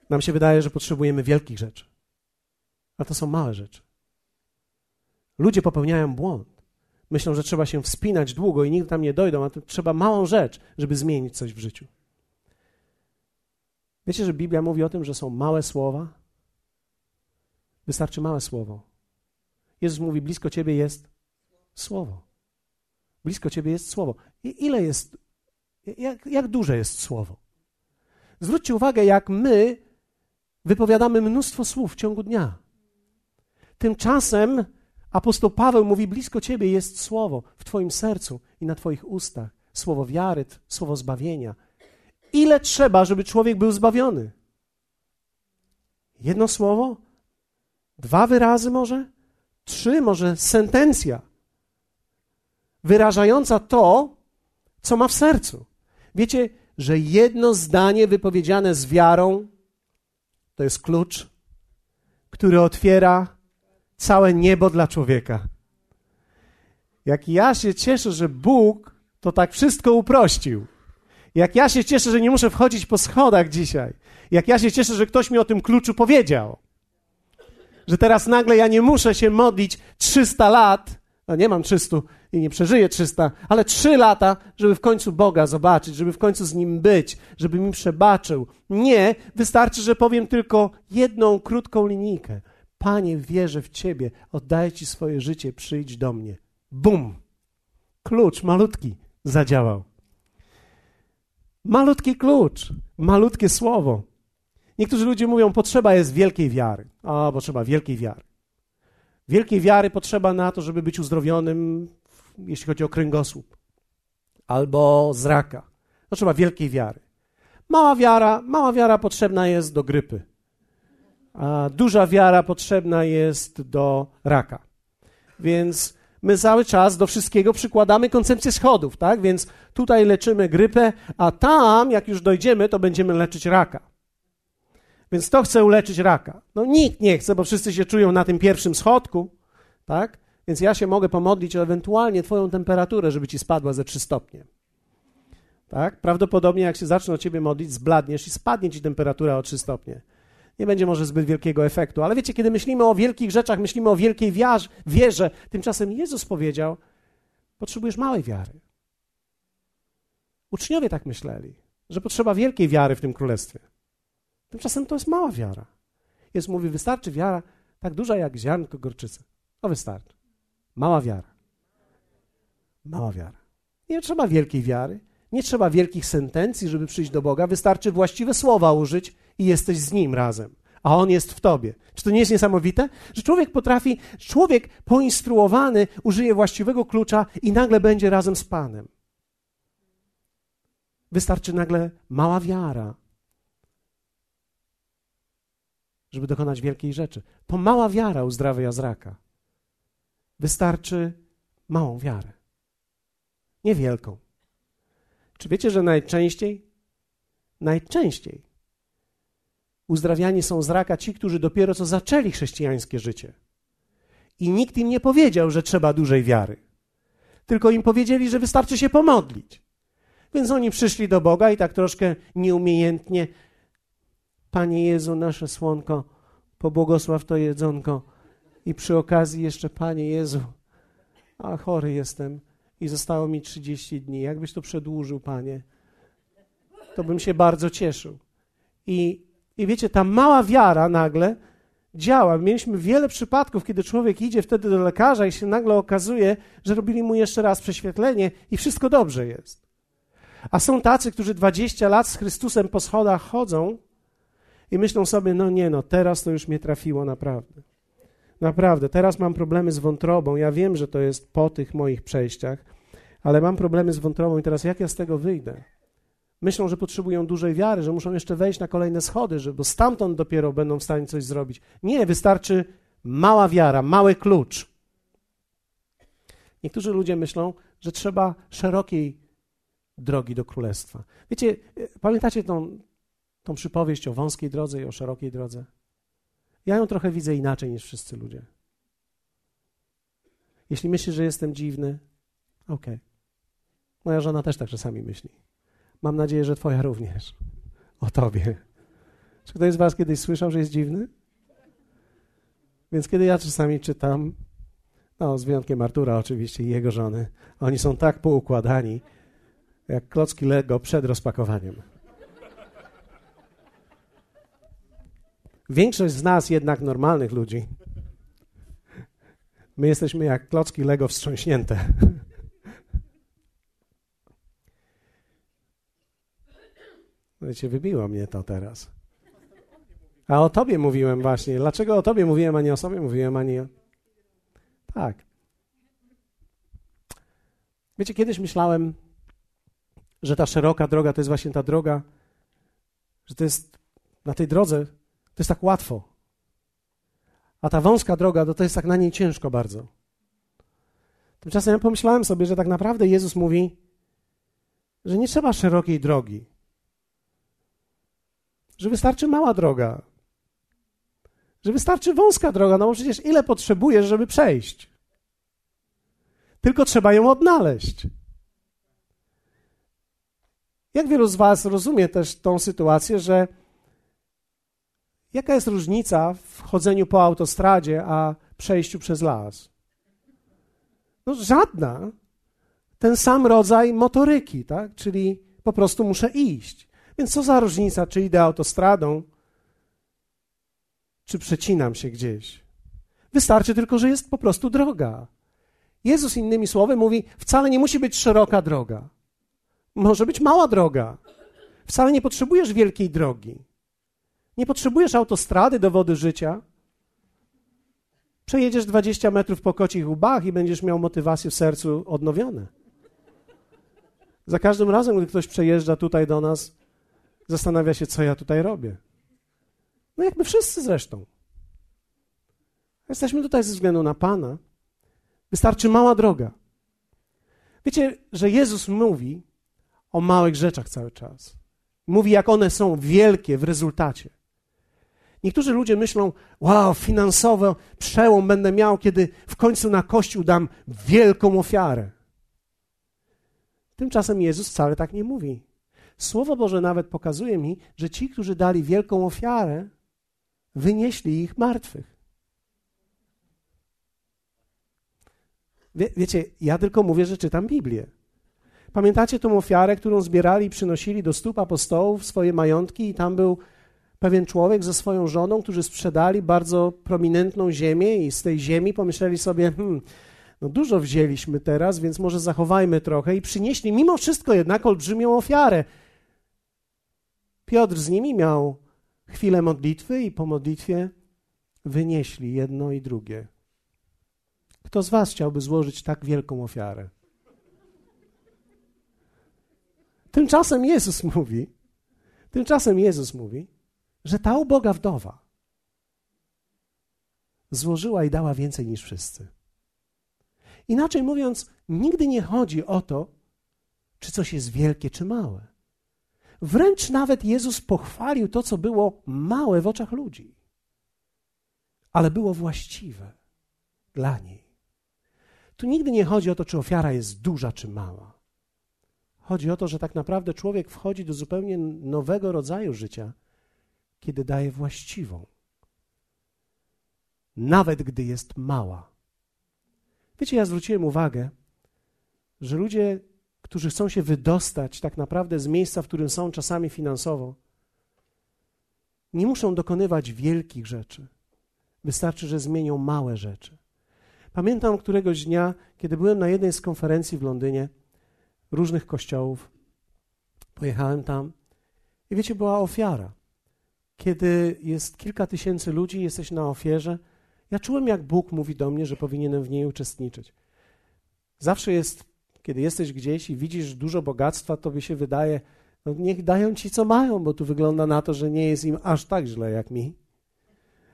Nam się wydaje, że potrzebujemy wielkich rzeczy. A to są małe rzeczy. Ludzie popełniają błąd. Myślą, że trzeba się wspinać długo i nigdy tam nie dojdą, a to trzeba małą rzecz, żeby zmienić coś w życiu. Wiecie, że Biblia mówi o tym, że są małe słowa? Wystarczy małe słowo. Jezus mówi: blisko ciebie jest słowo. Blisko ciebie jest słowo. I ile jest, jak, jak duże jest słowo? Zwróćcie uwagę, jak my wypowiadamy mnóstwo słów w ciągu dnia. Tymczasem apostoł Paweł mówi: Blisko ciebie jest słowo w twoim sercu i na twoich ustach. Słowo wiary, słowo zbawienia. Ile trzeba, żeby człowiek był zbawiony? Jedno słowo? Dwa wyrazy może? Trzy, może sentencja wyrażająca to, co ma w sercu. Wiecie, że jedno zdanie wypowiedziane z wiarą to jest klucz, który otwiera całe niebo dla człowieka. Jak ja się cieszę, że Bóg to tak wszystko uprościł. Jak ja się cieszę, że nie muszę wchodzić po schodach dzisiaj. Jak ja się cieszę, że ktoś mi o tym kluczu powiedział. Że teraz nagle ja nie muszę się modlić 300 lat, no nie mam 300 i nie przeżyję 300, ale 3 lata, żeby w końcu Boga zobaczyć, żeby w końcu z Nim być, żeby mi przebaczył. Nie, wystarczy, że powiem tylko jedną krótką linijkę. Panie, wierzę w Ciebie, oddaję Ci swoje życie, przyjdź do mnie. Bum! Klucz malutki zadziałał. Malutki klucz, malutkie słowo. Niektórzy ludzie mówią, potrzeba jest wielkiej wiary. O, potrzeba wielkiej wiary. Wielkiej wiary potrzeba na to, żeby być uzdrowionym, jeśli chodzi o kręgosłup albo z raka. Potrzeba wielkiej wiary. Mała wiara, mała wiara potrzebna jest do grypy, a duża wiara potrzebna jest do raka. Więc my cały czas do wszystkiego przykładamy koncepcję schodów, tak? Więc tutaj leczymy grypę, a tam, jak już dojdziemy, to będziemy leczyć raka. Więc to chce uleczyć raka. No nikt nie chce, bo wszyscy się czują na tym pierwszym schodku, tak? Więc ja się mogę pomodlić o ewentualnie twoją temperaturę, żeby ci spadła ze 3 stopnie. Tak? Prawdopodobnie jak się zacznę o ciebie modlić, zbladniesz i spadnie ci temperatura o 3 stopnie. Nie będzie może zbyt wielkiego efektu, ale wiecie, kiedy myślimy o wielkich rzeczach, myślimy o wielkiej wiarze, wierze, tymczasem Jezus powiedział, potrzebujesz małej wiary. Uczniowie tak myśleli, że potrzeba wielkiej wiary w tym królestwie. Tymczasem to jest mała wiara. Jest mówi, wystarczy wiara tak duża jak ziarnko gorczycy. To wystarczy. Mała wiara. Mała wiara. Nie trzeba wielkiej wiary, nie trzeba wielkich sentencji, żeby przyjść do Boga. Wystarczy właściwe słowa użyć i jesteś z Nim razem, a On jest w tobie. Czy to nie jest niesamowite? Że człowiek potrafi, człowiek poinstruowany użyje właściwego klucza i nagle będzie razem z Panem. Wystarczy nagle mała wiara, żeby dokonać wielkiej rzeczy. To mała wiara uzdrawia z raka. Wystarczy małą wiarę. Niewielką. Czy wiecie, że najczęściej, najczęściej uzdrawiani są z raka ci, którzy dopiero co zaczęli chrześcijańskie życie. I nikt im nie powiedział, że trzeba dużej wiary. Tylko im powiedzieli, że wystarczy się pomodlić. Więc oni przyszli do Boga i tak troszkę nieumiejętnie Panie Jezu, nasze słonko, pobłogosław to jedzonko. I przy okazji jeszcze, Panie Jezu, a chory jestem i zostało mi 30 dni. Jakbyś to przedłużył, Panie, to bym się bardzo cieszył. I, i wiecie, ta mała wiara nagle działa. Mieliśmy wiele przypadków, kiedy człowiek idzie wtedy do lekarza i się nagle okazuje, że robili mu jeszcze raz prześwietlenie i wszystko dobrze jest. A są tacy, którzy 20 lat z Chrystusem po schodach chodzą i myślą sobie, no nie, no teraz to już mnie trafiło naprawdę. Naprawdę, teraz mam problemy z wątrobą. Ja wiem, że to jest po tych moich przejściach, ale mam problemy z wątrobą i teraz jak ja z tego wyjdę? Myślą, że potrzebują dużej wiary, że muszą jeszcze wejść na kolejne schody, że, bo stamtąd dopiero będą w stanie coś zrobić. Nie, wystarczy mała wiara, mały klucz. Niektórzy ludzie myślą, że trzeba szerokiej drogi do królestwa. Wiecie, pamiętacie tą, tą przypowieść o wąskiej drodze i o szerokiej drodze? Ja ją trochę widzę inaczej niż wszyscy ludzie. Jeśli myślisz, że jestem dziwny, okej. Okay. Moja żona też tak czasami myśli. Mam nadzieję, że twoja również. O tobie. Czy ktoś z was kiedyś słyszał, że jest dziwny? Więc kiedy ja czasami czytam, no z wyjątkiem Artura oczywiście i jego żony, oni są tak poukładani, jak klocki Lego przed rozpakowaniem. Większość z nas, jednak normalnych ludzi, my jesteśmy jak klocki Lego wstrząśnięte. Wiecie, wybiło mnie to teraz. A o tobie mówiłem właśnie. Dlaczego o tobie mówiłem, a nie o sobie mówiłem, a nie... Tak. Wiecie, kiedyś myślałem, że ta szeroka droga to jest właśnie ta droga, że to jest na tej drodze, to jest tak łatwo. A ta wąska droga, to, to jest tak na niej ciężko bardzo. Tymczasem ja pomyślałem sobie, że tak naprawdę Jezus mówi, że nie trzeba szerokiej drogi, że wystarczy mała droga, że wystarczy wąska droga, no bo przecież ile potrzebujesz, żeby przejść? Tylko trzeba ją odnaleźć. Jak wielu z Was rozumie też tą sytuację, że jaka jest różnica w chodzeniu po autostradzie, a przejściu przez las? No żadna. Ten sam rodzaj motoryki, tak? Czyli po prostu muszę iść. Więc co za różnica, czy idę autostradą, czy przecinam się gdzieś? Wystarczy tylko, że jest po prostu droga. Jezus innymi słowy mówi, wcale nie musi być szeroka droga. Może być mała droga. Wcale nie potrzebujesz wielkiej drogi. Nie potrzebujesz autostrady do wody życia. Przejedziesz 20 metrów po kocich łbach i będziesz miał motywację w sercu odnowione. Za każdym razem, gdy ktoś przejeżdża tutaj do nas, zastanawia się, co ja tutaj robię. No jak my wszyscy zresztą. Jesteśmy tutaj ze względu na Pana. Wystarczy mała droga. Wiecie, że Jezus mówi o małych rzeczach cały czas. Mówi, jak one są wielkie w rezultacie. Niektórzy ludzie myślą, wow, finansowo przełom będę miał, kiedy w końcu na Kościół dam wielką ofiarę. Tymczasem Jezus wcale tak nie mówi. Słowo Boże nawet pokazuje mi, że ci, którzy dali wielką ofiarę, wynieśli ich martwych. Wie, wiecie, ja tylko mówię, że czytam Biblię. Pamiętacie tą ofiarę, którą zbierali i przynosili do stóp apostołów swoje majątki i tam był pewien człowiek ze swoją żoną, którzy sprzedali bardzo prominentną ziemię i z tej ziemi pomyśleli sobie, hmm, no dużo wzięliśmy teraz, więc może zachowajmy trochę i przynieśli mimo wszystko jednak olbrzymią ofiarę. Piotr z nimi miał chwilę modlitwy i po modlitwie wynieśli jedno i drugie. Kto z Was chciałby złożyć tak wielką ofiarę? Tymczasem Jezus mówi, tymczasem Jezus mówi, że ta uboga wdowa złożyła i dała więcej niż wszyscy. Inaczej mówiąc, nigdy nie chodzi o to, czy coś jest wielkie, czy małe. Wręcz nawet Jezus pochwalił to, co było małe w oczach ludzi, ale było właściwe dla niej. Tu nigdy nie chodzi o to, czy ofiara jest duża, czy mała. Chodzi o to, że tak naprawdę człowiek wchodzi do zupełnie nowego rodzaju życia, kiedy daje właściwą, nawet gdy jest mała. Wiecie, ja zwróciłem uwagę, że ludzie, którzy chcą się wydostać tak naprawdę z miejsca, w którym są czasami finansowo, nie muszą dokonywać wielkich rzeczy. Wystarczy, że zmienią małe rzeczy. Pamiętam któregoś dnia, kiedy byłem na jednej z konferencji w Londynie, różnych kościołów, pojechałem tam i wiecie, była ofiara. Kiedy jest kilka tysięcy ludzi, jesteś na ofierze, ja czułem, jak Bóg mówi do mnie, że powinienem w niej uczestniczyć. Zawsze jest, kiedy jesteś gdzieś i widzisz dużo bogactwa, to by się wydaje, no niech dają ci, co mają, bo tu wygląda na to, że nie jest im aż tak źle jak mi.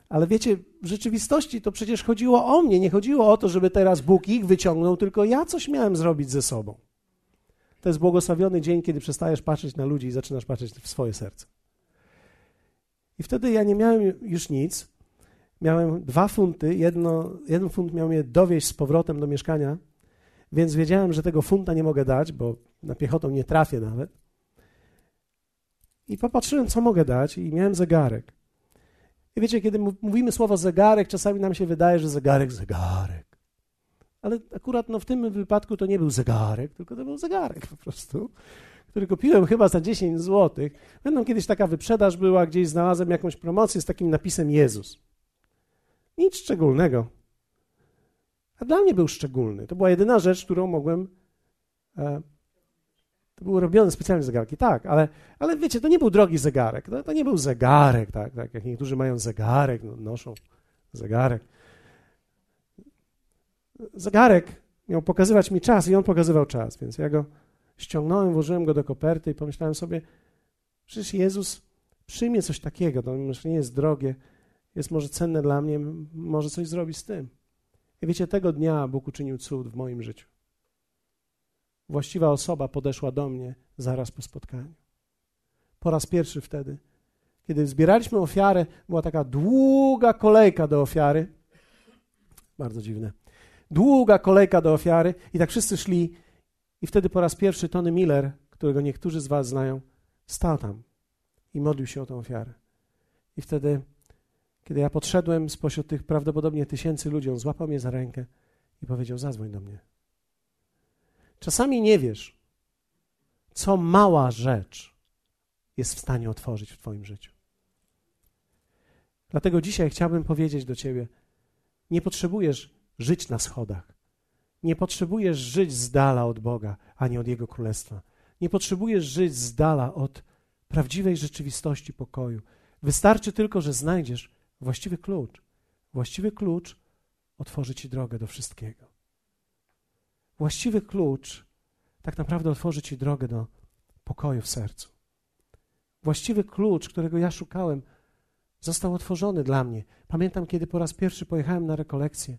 Ale wiecie, w rzeczywistości to przecież chodziło o mnie. Nie chodziło o to, żeby teraz Bóg ich wyciągnął, tylko ja coś miałem zrobić ze sobą. To jest błogosławiony dzień, kiedy przestajesz patrzeć na ludzi i zaczynasz patrzeć w swoje serce. I wtedy ja nie miałem już nic. Miałem dwa funty. Jedno, jeden funt miał mnie dowieść z powrotem do mieszkania, więc wiedziałem, że tego funta nie mogę dać, bo na piechotą nie trafię nawet. I popatrzyłem, co mogę dać, i miałem zegarek. I wiecie, kiedy mówimy słowo zegarek, czasami nam się wydaje, że zegarek, zegarek. Ale akurat no, w tym wypadku to nie był zegarek, tylko to był zegarek po prostu, który kupiłem chyba za 10 zł. Będą kiedyś taka wyprzedaż była, gdzieś znalazłem jakąś promocję z takim napisem Jezus. Nic szczególnego. A dla mnie był szczególny. To była jedyna rzecz, którą mogłem. E, To były robione specjalnie zegarki, tak, ale, ale wiecie, to nie był drogi zegarek. To, to nie był zegarek, tak, tak, jak niektórzy mają zegarek, no, noszą zegarek. Zegarek miał pokazywać mi czas i on pokazywał czas, więc ja go ściągnąłem, włożyłem go do koperty i pomyślałem sobie, przecież Jezus przyjmie coś takiego, to nie jest drogie, jest może cenne dla mnie, może coś zrobi z tym. I wiecie, tego dnia Bóg uczynił cud w moim życiu. Właściwa osoba podeszła do mnie zaraz po spotkaniu. Po raz pierwszy wtedy, kiedy zbieraliśmy ofiarę, była taka długa kolejka do ofiary. Bardzo dziwne. Długa kolejka do ofiary, i tak wszyscy szli. I wtedy po raz pierwszy Tony Miller, którego niektórzy z Was znają, stał tam i modlił się o tę ofiarę. I wtedy, kiedy ja podszedłem spośród tych prawdopodobnie tysięcy ludzi, on złapał mnie za rękę i powiedział: Zadzwoń do mnie. Czasami nie wiesz, co mała rzecz jest w stanie otworzyć w Twoim życiu. Dlatego dzisiaj chciałbym powiedzieć do Ciebie: nie potrzebujesz żyć na schodach. Nie potrzebujesz żyć z dala od Boga, ani od Jego królestwa. Nie potrzebujesz żyć z dala od prawdziwej rzeczywistości pokoju. Wystarczy tylko, że znajdziesz właściwy klucz. Właściwy klucz otworzy ci drogę do wszystkiego. Właściwy klucz tak naprawdę otworzy ci drogę do pokoju w sercu. Właściwy klucz, którego ja szukałem, został otworzony dla mnie. Pamiętam, kiedy po raz pierwszy pojechałem na rekolekcję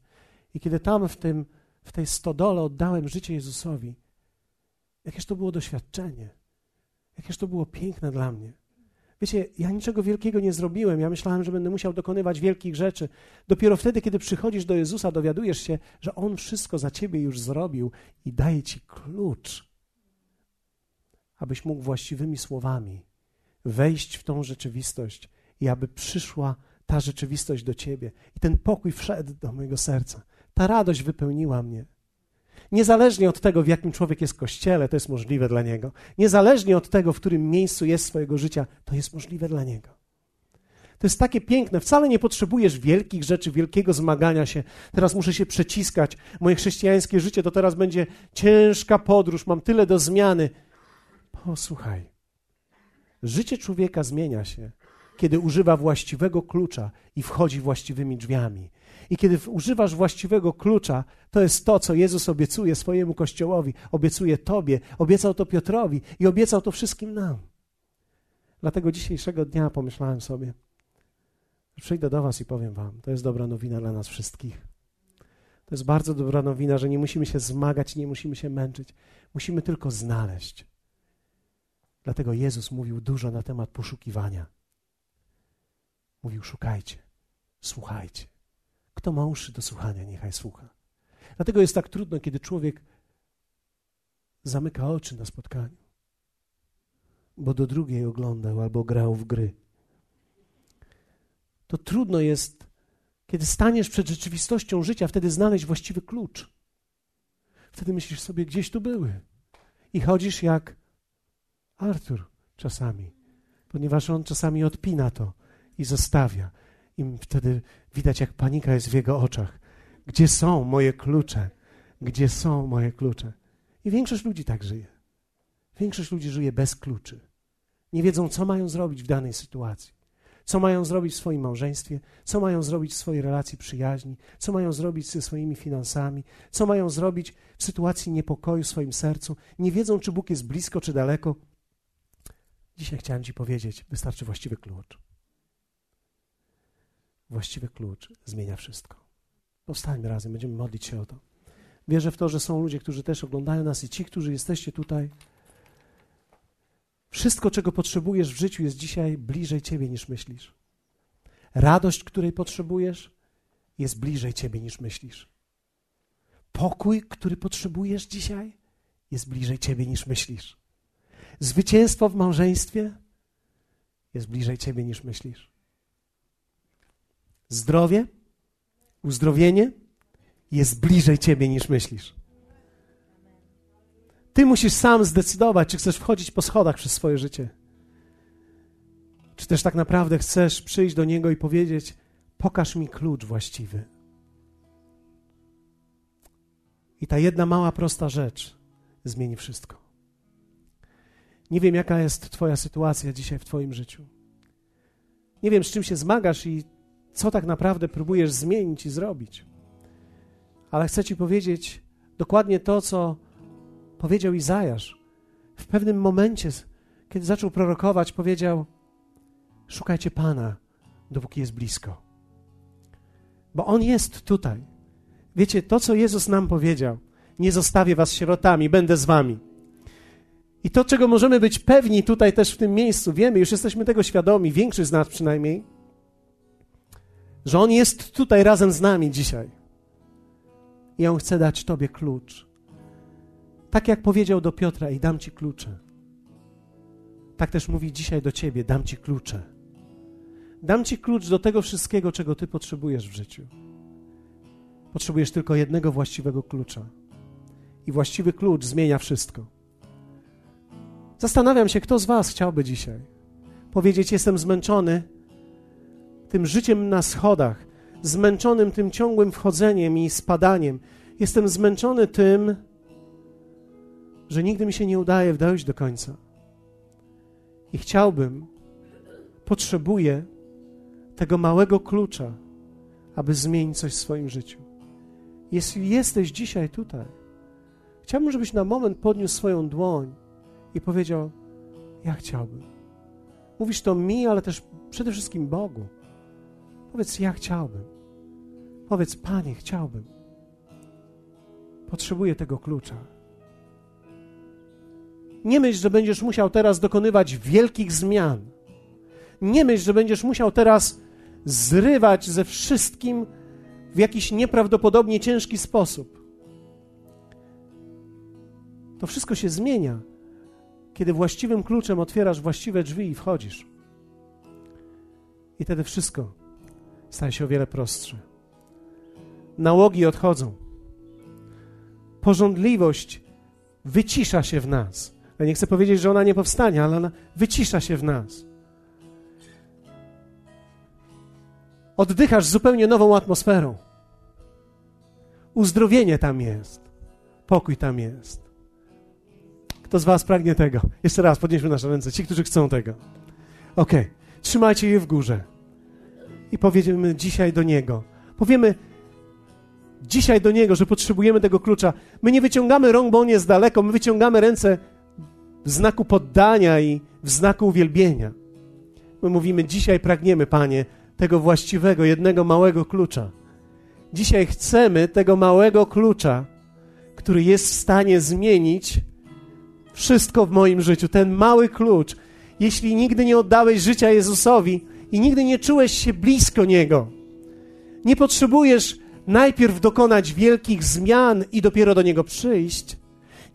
i kiedy tam w, tym, w tej stodole oddałem życie Jezusowi, jakież to było doświadczenie. Jakież to było piękne dla mnie. Wiecie, ja niczego wielkiego nie zrobiłem. Ja myślałem, że będę musiał dokonywać wielkich rzeczy. Dopiero wtedy, kiedy przychodzisz do Jezusa, dowiadujesz się, że On wszystko za ciebie już zrobił i daje ci klucz, abyś mógł właściwymi słowami wejść w tą rzeczywistość i aby przyszła ta rzeczywistość do ciebie. I ten pokój wszedł do mojego serca. Ta radość wypełniła mnie. Niezależnie od tego, w jakim człowiek jest kościele, to jest możliwe dla niego. Niezależnie od tego, w którym miejscu jest swojego życia, to jest możliwe dla niego. To jest takie piękne. Wcale nie potrzebujesz wielkich rzeczy, wielkiego zmagania się. Teraz muszę się przeciskać. Moje chrześcijańskie życie to teraz będzie ciężka podróż. Mam tyle do zmiany. Posłuchaj. Życie człowieka zmienia się, kiedy używa właściwego klucza i wchodzi właściwymi drzwiami. I kiedy używasz właściwego klucza, to jest to, co Jezus obiecuje swojemu Kościołowi, obiecuje Tobie, obiecał to Piotrowi i obiecał to wszystkim nam. Dlatego dzisiejszego dnia pomyślałem sobie, przyjdę do Was i powiem Wam, to jest dobra nowina dla nas wszystkich. To jest bardzo dobra nowina, że nie musimy się zmagać, nie musimy się męczyć. Musimy tylko znaleźć. Dlatego Jezus mówił dużo na temat poszukiwania. Mówił: szukajcie, słuchajcie. Kto ma uszy do słuchania, niechaj słucha. Dlatego jest tak trudno, kiedy człowiek zamyka oczy na spotkaniu, bo do drugiej oglądał albo grał w gry. To trudno jest, kiedy staniesz przed rzeczywistością życia, wtedy znaleźć właściwy klucz. Wtedy myślisz sobie, gdzieś tu były. I chodzisz jak Artur czasami, ponieważ on czasami odpina to i zostawia. I wtedy widać, jak panika jest w jego oczach. Gdzie są moje klucze? Gdzie są moje klucze? I większość ludzi tak żyje. Większość ludzi żyje bez kluczy. Nie wiedzą, co mają zrobić w danej sytuacji. Co mają zrobić w swoim małżeństwie, co mają zrobić w swojej relacji przyjaźni, co mają zrobić ze swoimi finansami, co mają zrobić w sytuacji niepokoju w swoim sercu. Nie wiedzą, czy Bóg jest blisko, czy daleko. Dzisiaj chciałem Ci powiedzieć, wystarczy właściwy klucz. Właściwy klucz zmienia wszystko. Powstańmy razem, będziemy modlić się o to. Wierzę w to, że są ludzie, którzy też oglądają nas i ci, którzy jesteście tutaj. Wszystko, czego potrzebujesz w życiu, jest dzisiaj bliżej Ciebie niż myślisz. Radość, której potrzebujesz, jest bliżej Ciebie niż myślisz. Pokój, który potrzebujesz dzisiaj, jest bliżej Ciebie niż myślisz. Zwycięstwo w małżeństwie jest bliżej Ciebie niż myślisz. Zdrowie, uzdrowienie jest bliżej ciebie niż myślisz. Ty musisz sam zdecydować, czy chcesz wchodzić po schodach przez swoje życie. Czy też tak naprawdę chcesz przyjść do Niego i powiedzieć: Pokaż mi klucz właściwy. I ta jedna mała, prosta rzecz zmieni wszystko. Nie wiem, jaka jest Twoja sytuacja dzisiaj w Twoim życiu. Nie wiem, z czym się zmagasz i co tak naprawdę próbujesz zmienić i zrobić. Ale chcę Ci powiedzieć dokładnie to, co powiedział Izajasz. W pewnym momencie, kiedy zaczął prorokować, powiedział: Szukajcie Pana, dopóki jest blisko. Bo On jest tutaj. Wiecie, to, co Jezus nam powiedział: Nie zostawię Was sierotami, będę z Wami. I to, czego możemy być pewni tutaj też w tym miejscu, wiemy, już jesteśmy tego świadomi, większość z nas przynajmniej, że On jest tutaj razem z nami dzisiaj. I On chce dać Tobie klucz. Tak jak powiedział do Piotra, i dam Ci klucze. Tak też mówi dzisiaj do Ciebie, dam Ci klucze. Dam Ci klucz do tego wszystkiego, czego Ty potrzebujesz w życiu. Potrzebujesz tylko jednego właściwego klucza. I właściwy klucz zmienia wszystko. Zastanawiam się, kto z Was chciałby dzisiaj powiedzieć: Jestem zmęczony tym życiem na schodach, zmęczonym tym ciągłym wchodzeniem i spadaniem. Jestem zmęczony tym, że nigdy mi się nie udaje dojść do końca. I chciałbym, potrzebuję tego małego klucza, aby zmienić coś w swoim życiu. Jeśli jesteś dzisiaj tutaj, chciałbym, żebyś na moment podniósł swoją dłoń i powiedział: Ja chciałbym. Mówisz to mi, ale też przede wszystkim Bogu. Powiedz: Ja chciałbym. Powiedz: Panie, chciałbym. Potrzebuję tego klucza. Nie myśl, że będziesz musiał teraz dokonywać wielkich zmian. Nie myśl, że będziesz musiał teraz zrywać ze wszystkim w jakiś nieprawdopodobnie ciężki sposób. To wszystko się zmienia, kiedy właściwym kluczem otwierasz właściwe drzwi i wchodzisz. I wtedy wszystko staje się o wiele prostsze. Nałogi odchodzą. Porządliwość wycisza się w nas. Ja nie chcę powiedzieć, że ona nie powstanie, ale ona wycisza się w nas. Oddychasz zupełnie nową atmosferą. Uzdrowienie tam jest. Pokój tam jest. Kto z Was pragnie tego? Jeszcze raz podnieśmy nasze ręce. Ci, którzy chcą tego. Ok, trzymajcie je w górze. I powiemy dzisiaj do Niego. Powiemy dzisiaj do Niego, że potrzebujemy tego klucza. My nie wyciągamy rąk, bo On jest daleko. My wyciągamy ręce w znaku poddania i w znaku uwielbienia. My mówimy dzisiaj pragniemy, Panie, tego właściwego, jednego małego klucza. Dzisiaj chcemy tego małego klucza, który jest w stanie zmienić wszystko w moim życiu. Ten mały klucz. Jeśli nigdy nie oddałeś życia Jezusowi i nigdy nie czułeś się blisko Niego, nie potrzebujesz najpierw dokonać wielkich zmian i dopiero do Niego przyjść.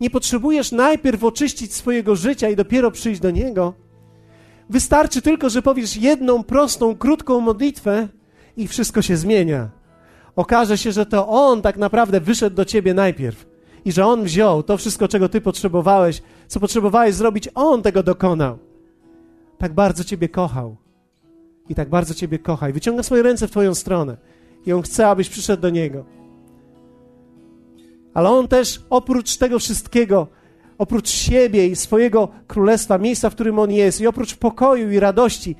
Nie potrzebujesz najpierw oczyścić swojego życia i dopiero przyjść do Niego Wystarczy tylko, że powiesz jedną prostą, krótką modlitwę i wszystko się zmienia. Okaże się, że to On tak naprawdę wyszedł do ciebie najpierw i że On wziął to wszystko, czego ty potrzebowałeś, co potrzebowałeś zrobić, On tego dokonał. Tak bardzo ciebie kochał i tak bardzo ciebie kocha i wyciąga swoje ręce w twoją stronę i On chce, abyś przyszedł do Niego. Ale On też oprócz tego wszystkiego oprócz siebie i swojego królestwa, miejsca, w którym On jest, i oprócz pokoju i radości,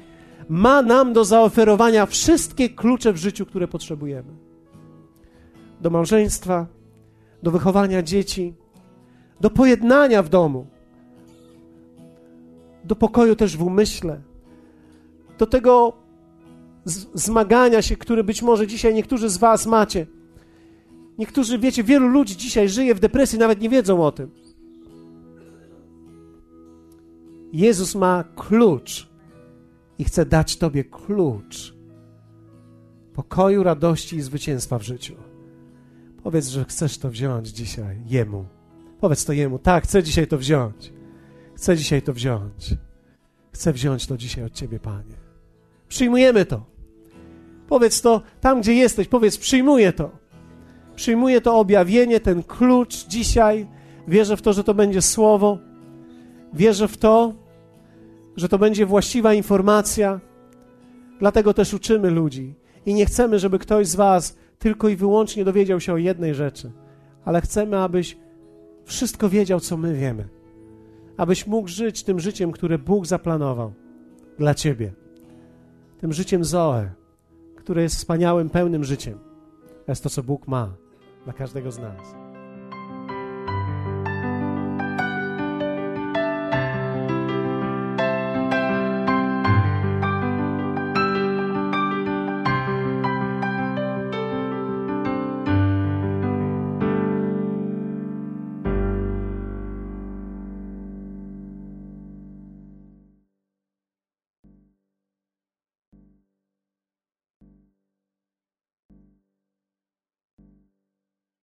ma nam do zaoferowania wszystkie klucze w życiu, które potrzebujemy. Do małżeństwa, do wychowania dzieci, do pojednania w domu, do pokoju też w umyśle, do tego zmagania się, które być może dzisiaj niektórzy z Was macie. Niektórzy, wiecie, wielu ludzi dzisiaj żyje w depresji, nawet nie wiedzą o tym. Jezus ma klucz i chce dać Tobie klucz pokoju, radości i zwycięstwa w życiu. Powiedz, że chcesz to wziąć dzisiaj Jemu. Powiedz to Jemu. Tak, chcę dzisiaj to wziąć. Chcę dzisiaj to wziąć. Chcę wziąć to dzisiaj od Ciebie, Panie. Przyjmujemy to. Powiedz to tam, gdzie jesteś. Powiedz, przyjmuję to. Przyjmuję to objawienie, ten klucz dzisiaj. Wierzę w to, że to będzie słowo. Wierzę w to, że to będzie właściwa informacja. Dlatego też uczymy ludzi. I nie chcemy, żeby ktoś z Was tylko i wyłącznie dowiedział się o jednej rzeczy, ale chcemy, abyś wszystko wiedział, co my wiemy. abyś mógł żyć tym życiem, które Bóg zaplanował dla Ciebie. Tym życiem Zoe, które jest wspaniałym, pełnym życiem. To jest to, co Bóg ma dla każdego z nas.